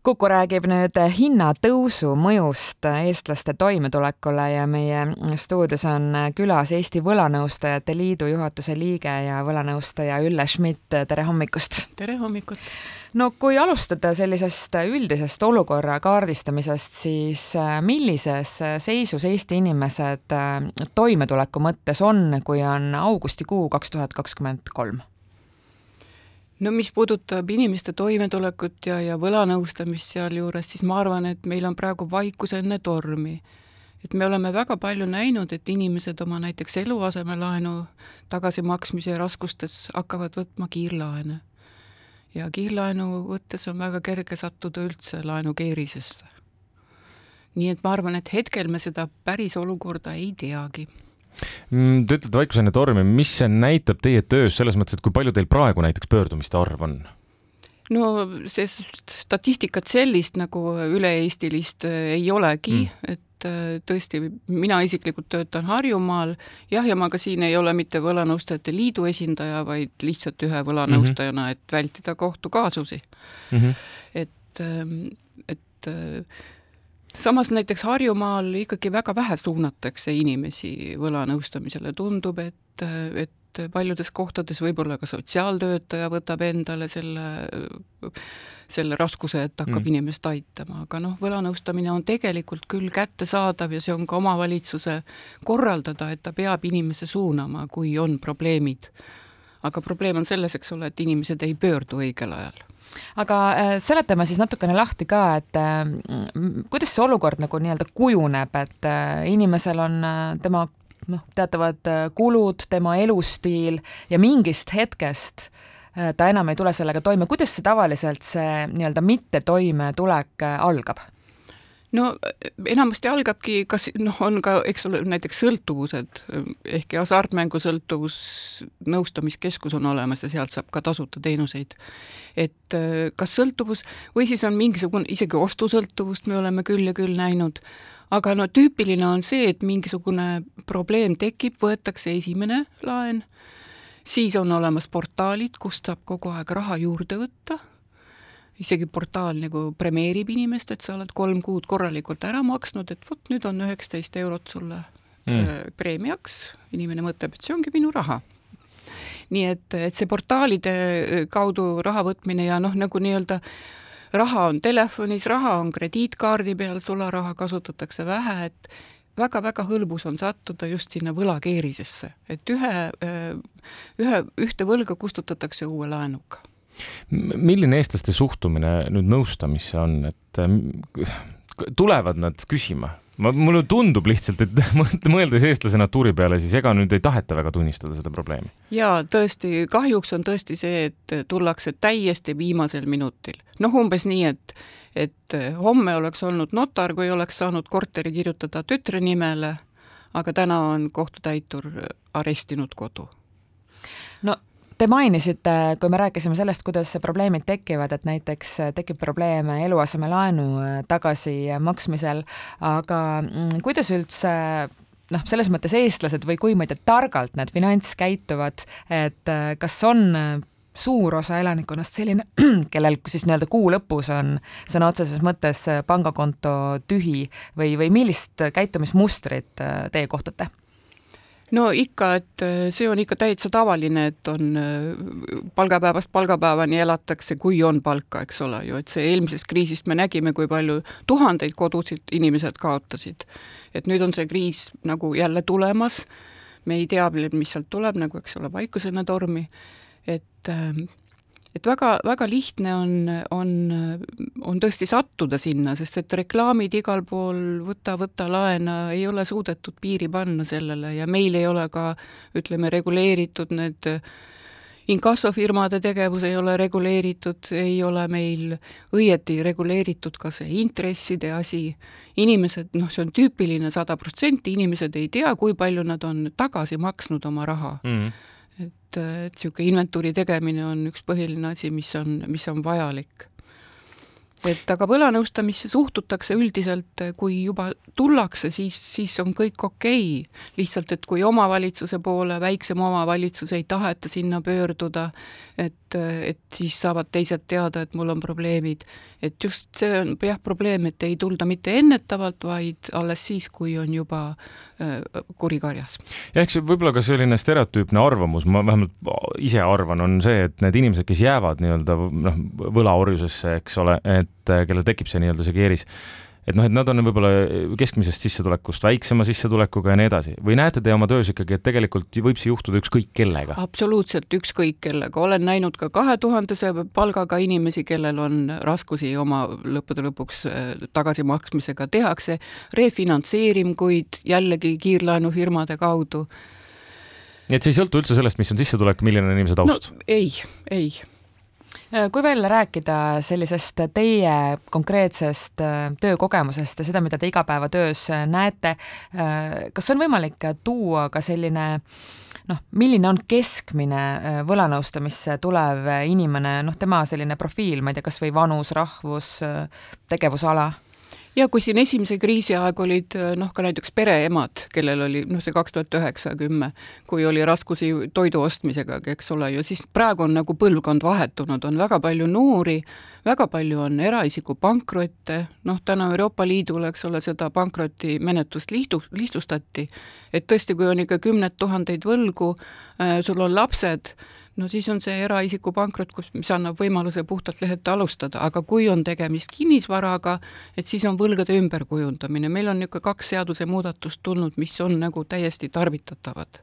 Kuku räägib nüüd hinnatõusu mõjust eestlaste toimetulekule ja meie stuudios on külas Eesti Võlanõustajate Liidu juhatuse liige ja võlanõustaja Ülle Schmidt, tere hommikust! tere hommikut! no kui alustada sellisest üldisest olukorra kaardistamisest, siis millises seisus Eesti inimesed toimetuleku mõttes on, kui on augustikuu kaks tuhat kakskümmend kolm? No mis puudutab inimeste toimetulekut ja, ja võlanõustamist sealjuures, siis ma arvan, et meil on praegu vaikus enne tormi. et me oleme väga palju näinud, et inimesed oma näiteks eluasemelaenu tagasimaksmise raskustes hakkavad võtma kiirlaene. ja kiirlaenu võttes on väga kerge sattuda üldse laenukeerisesse. nii et ma arvan, et hetkel me seda päris olukorda ei teagi te ütlete vaikus enne tormi, mis see näitab teie töös selles mõttes, et kui palju teil praegu näiteks pöördumiste arv on? no see statistikat sellist nagu üle-eestilist äh, ei olegi mm., et äh, tõesti, mina isiklikult töötan Harjumaal, jah, ja ma ka siin ei ole mitte Võlanõustajate Liidu esindaja, vaid lihtsalt ühe võlanõustajana, et vältida kohtukaasusi mm. -hmm. et, ähm, et äh, samas näiteks Harjumaal ikkagi väga vähe suunatakse inimesi võlanõustamisele, tundub, et, et paljudes kohtades võib-olla ka sotsiaaltöötaja võtab endale selle, selle raskuse, et hakkab mm. inimest aitama, aga noh, võlanõustamine on tegelikult küll kättesaadav ja see on ka omavalitsuse korraldada, et ta peab inimese suunama, kui on probleemid. aga probleem on selles, eks ole, et inimesed ei pöördu õigel ajal aga äh, seletame siis natukene lahti ka, et äh, kuidas see olukord nagu nii-öelda kujuneb, et äh, inimesel on tema noh, teatavad kulud, tema elustiil ja mingist hetkest ta enam ei tule sellega toime, kuidas see tavaliselt, see nii-öelda mittetoimetulek algab? No enamasti algabki, kas noh, on ka, eks ole, näiteks sõltuvused, ehkki hasartmängusõltuvus nõustamiskeskus on olemas ja sealt saab ka tasuta teenuseid. et kas sõltuvus või siis on mingisugune, isegi ostusõltuvust me oleme küll ja küll näinud, aga no tüüpiline on see, et mingisugune probleem tekib, võetakse esimene laen, siis on olemas portaalid, kust saab kogu aeg raha juurde võtta isegi portaal nagu premeerib inimest, et sa oled kolm kuud korralikult ära maksnud, et vot nüüd on üheksateist eurot sulle mm. preemiaks, inimene mõtleb, et see ongi minu raha. nii et, et see portaalide kaudu raha võtmine ja noh, nagu nii-öelda raha on telefonis, raha on krediitkaardi peal, sularaha kasutatakse vähe, et väga-väga hõlbus on sattuda just sinna võlakeerisesse, et ühe, ühe, ühte võlga kustutatakse uue laenuga milline eestlaste suhtumine nüüd nõustamisse on, et ähm, tulevad nad küsima? ma, mulle tundub lihtsalt, et mõeldes eestlase natuuri peale, siis ega nüüd ei taheta väga tunnistada seda probleemi. jaa, tõesti, kahjuks on tõesti see, et tullakse täiesti viimasel minutil. noh, umbes nii, et, et homme oleks olnud notar, kui oleks saanud korteri kirjutada tütre nimele, aga täna on kohtutäitur arestinud kodu no Te mainisite, kui me rääkisime sellest, kuidas probleemid tekivad, et näiteks tekib probleeme eluasemelaenu tagasimaksmisel, aga mm, kuidas üldse noh, selles mõttes eestlased või kui ma ei tea, targalt need finants käituvad, et kas on suur osa elanikkonnast selline, kellel siis nii-öelda kuu lõpus on sõna otseses mõttes pangakonto tühi või, või millist käitumismustrit teie kohtate? No ikka, et äh, see on ikka täitsa tavaline, et on äh, palgapäevast palgapäevani elatakse, kui on palka, eks ole ju, et see eelmisest kriisist me nägime, kui palju tuhandeid kodusid inimesed kaotasid. et nüüd on see kriis nagu jälle tulemas, me ei tea, mis sealt tuleb, nagu eks ole, vaikusena tormi, et äh, et väga, väga lihtne on, on, on tõesti sattuda sinna, sest et reklaamid igal pool, võta, võta laena, ei ole suudetud piiri panna sellele ja meil ei ole ka ütleme, reguleeritud need inkassofirmade tegevus ei ole reguleeritud, ei ole meil õieti reguleeritud ka see intresside asi, inimesed, noh, see on tüüpiline sada protsenti, inimesed ei tea, kui palju nad on tagasi maksnud oma raha mm. -hmm et, et niisugune inventuuri tegemine on üks põhiline asi, mis on, mis on vajalik. et aga võlanõustamisse suhtutakse üldiselt, kui juba tullakse, siis, siis on kõik okei okay.. lihtsalt, et kui omavalitsuse poole, väiksem omavalitsus ei taheta sinna pöörduda, et et siis saavad teised teada, et mul on probleemid. et just see on jah, probleem, et ei tulda mitte ennetavalt, vaid alles siis, kui on juba äh, kuri karjas. ja eks võib-olla ka selline stereotüüpne arvamus, ma vähemalt ise arvan, on see, et need inimesed, kes jäävad nii-öelda noh, võlaorjusesse, eks ole, et kellel tekib see nii-öelda see keeris et noh, et nad on võib-olla keskmisest sissetulekust väiksema sissetulekuga ja nii edasi või näete te oma töös ikkagi, et tegelikult võib see juhtuda ükskõik kellega? absoluutselt ükskõik kellega, olen näinud ka kahe tuhandese palgaga inimesi, kellel on raskusi oma lõppude lõpuks äh, tagasimaksmisega, tehakse refinantseeringuid jällegi kiirlaenufirmade kaudu. nii et see ei sõltu üldse sellest, mis on sissetulek, milline on inimese taust no,? ei, ei kui veel rääkida sellisest teie konkreetsest äh, töökogemusest ja seda, mida te igapäevatöös äh, näete, kas on võimalik tuua ka selline noh, milline on keskmine võlanõustamisse tulev inimene, noh, tema selline profiil, ma ei tea, kas või vanus, rahvus, tegevusala ja kui siin esimese kriisi aeg olid noh, ka näiteks pereemad, kellel oli noh, see kaks tuhat üheksa, kümme, kui oli raskusi toidu ostmisega, eks ole ju, siis praegu on nagu põlvkond vahetunud, on väga palju noori, väga palju on eraisiku pankrotte, noh, tänu Euroopa Liidule, eks ole, seda pankrotimenetlust lihtু-, lihtsustati, et tõesti, kui on ikka kümneid tuhandeid võlgu äh,, sul on lapsed, no siis on see eraisiku pankrot, kus, mis annab võimaluse puhtalt lehelt alustada, aga kui on tegemist kinnisvaraga, et siis on võlgade ümberkujundamine, meil on niisugune kaks seadusemuudatust tulnud, mis on nagu täiesti tarvitatavad.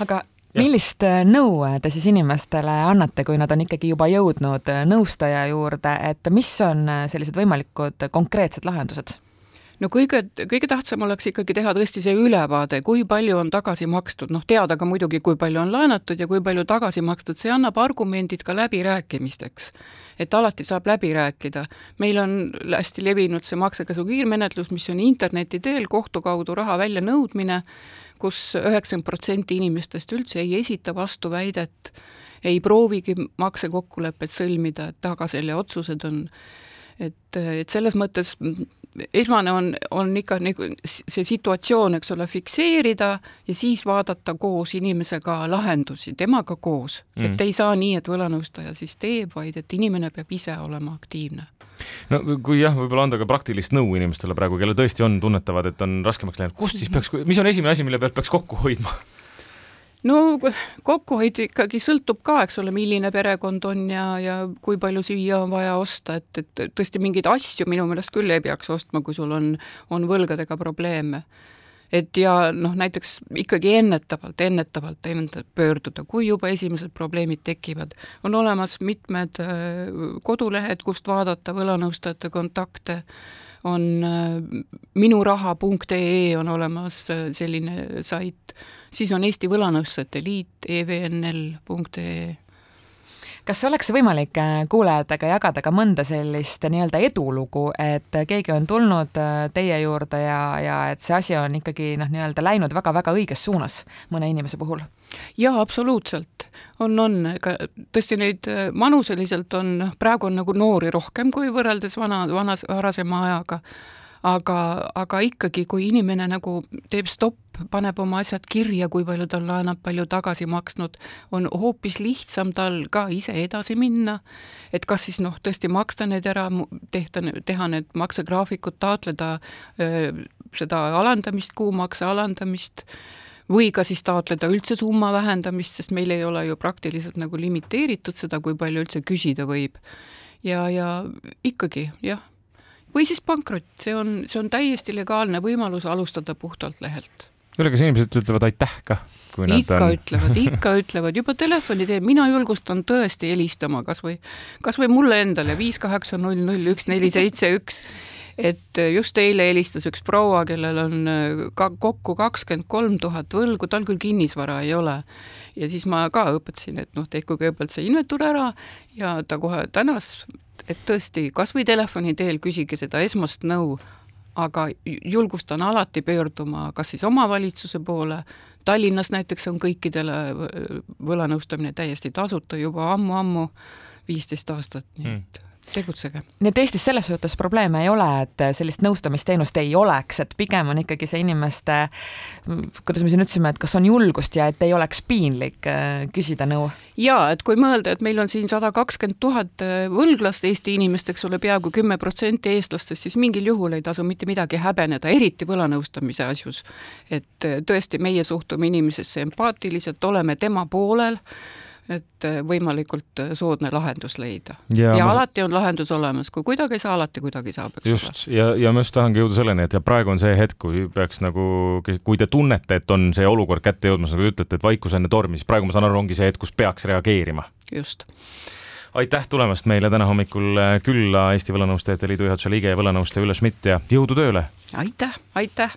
aga millist äh, nõu te siis inimestele annate, kui nad on ikkagi juba jõudnud äh, nõustaja juurde, et mis on äh, sellised võimalikud konkreetsed lahendused? No kõige, kõige tähtsam oleks ikkagi teha tõesti see ülevaade, kui palju on tagasi makstud, noh, teada ka muidugi, kui palju on laenatud ja kui palju tagasi makstud, see annab argumendid ka läbirääkimisteks. et alati saab läbi rääkida. meil on hästi levinud see maksekäsu kiirmenetlus, mis on interneti teel kohtu kaudu raha väljanõudmine, kus üheksakümmend protsenti inimestest üldse ei esita vastuväidet, ei proovigi maksekokkulepet sõlmida, et tagaselja otsused on et, et selles mõttes esmane on, on ikka nagu see situatsioon, eks ole, fikseerida ja siis vaadata koos inimesega lahendusi, temaga koos. Mm.. et ei saa nii, et võlanõustaja siis teeb, vaid et inimene peab ise olema aktiivne. No kui jah, võib-olla anda ka praktilist nõu inimestele praegu, kellel tõesti on, tunnetavad, et on raskemaks läinud, kust siis peaks, mis on esimene asi, mille pealt peaks kokku hoidma? No kokkuhoid ikkagi sõltub ka, eks ole, milline perekond on ja, ja kui palju süüa on vaja osta, et, et tõesti mingeid asju minu meelest küll ei peaks ostma, kui sul on, on võlgadega probleeme. et ja noh, näiteks ikkagi ennetavalt, ennetavalt enda pöörduda, kui juba esimesed probleemid tekivad. on olemas mitmed äh, kodulehed, kust vaadata võlanõustajate kontakte, on äh, minuraha.ee on olemas äh, selline sait siis on Eesti Võlanõustajate Liit, evnl.ee kas oleks võimalik äh, kuulajatega jagada ka mõnda sellist nii-öelda edulugu, et keegi on tulnud äh, teie juurde ja, ja et see asi on ikkagi noh, nii-öelda läinud väga-väga õiges suunas mõne inimese puhul? jaa, absoluutselt. on, on, ega tõesti neid äh, vanuseliselt on, praegu on nagu noori rohkem kui võrreldes vana, vanas, varasema ajaga aga, aga ikkagi, kui inimene nagu teeb stopp, paneb oma asjad kirja, kui palju ta laenab, palju tagasi maksnud, on hoopis lihtsam tal ka ise edasi minna, et kas siis noh, tõesti maksta need ära, tehta, teha need maksegraafikud, taotleda öö, seda alandamist, kuumakse alandamist, või ka siis taotleda üldse summa vähendamist, sest meil ei ole ju praktiliselt nagu limiteeritud seda, kui palju üldse küsida võib. ja, ja ikkagi jah või siis pankrot, see on, see on täiesti legaalne võimalus alustada puhtalt lehelt. kuule, kas inimesed ütlevad aitäh ka? ikka on... ütlevad, ikka ütlevad, juba telefoni teel, mina julgustan tõesti helistama kas või, kas või mulle endale viis kaheksa null null üks neli seitse üks et just eile helistas üks proua, kellel on äh, ka kokku kakskümmend kolm tuhat võlgu, tal küll kinnisvara ei ole. ja siis ma ka õpetasin, et noh, tehku kõigepealt see inventuur ära ja ta kohe tänas et tõesti, kas või telefoni teel küsige seda esmast nõu, aga julgustan alati pöörduma kas siis omavalitsuse poole, Tallinnas näiteks on kõikidele võlanõustamine täiesti tasuta juba ammu-ammu, viisteist aastat, nii hmm. et tegutsege. nii et Eestis selles suhtes probleeme ei ole, et sellist nõustamisteenust ei oleks, et pigem on ikkagi see inimeste, kuidas me siin ütlesime, et kas on julgust ja et ei oleks piinlik äh, küsida nõu? jaa, et kui mõelda, et meil on siin sada kakskümmend tuhat äh, võlglast Eesti inimest, eks ole, peaaegu kümme protsenti eestlastest, siis mingil juhul ei tasu mitte midagi häbeneda, eriti võlanõustamise asjus. et äh, tõesti, meie suhtume inimesesse empaatiliselt, oleme tema poolel et äh, võimalikult äh, soodne lahendus leida. ja, ja ma... alati on lahendus olemas, kui kuidagi ei saa, alati kuidagi saab, eks just, ole. ja, ja ma just tahangi jõuda selleni, et ja praegu on see hetk, kui peaks nagu, kui te tunnete, et on see olukord kätte jõudmas, nagu te ütlete, et vaikus enne tormi, siis praegu ma saan aru, ongi see hetk, kus peaks reageerima. just aitäh tulemast meile täna hommikul äh, külla, Eesti Võlanõustajate Liidu juhatuse liige ja võlanõustaja Ülle Schmidt ja jõudu tööle! aitäh, aitäh!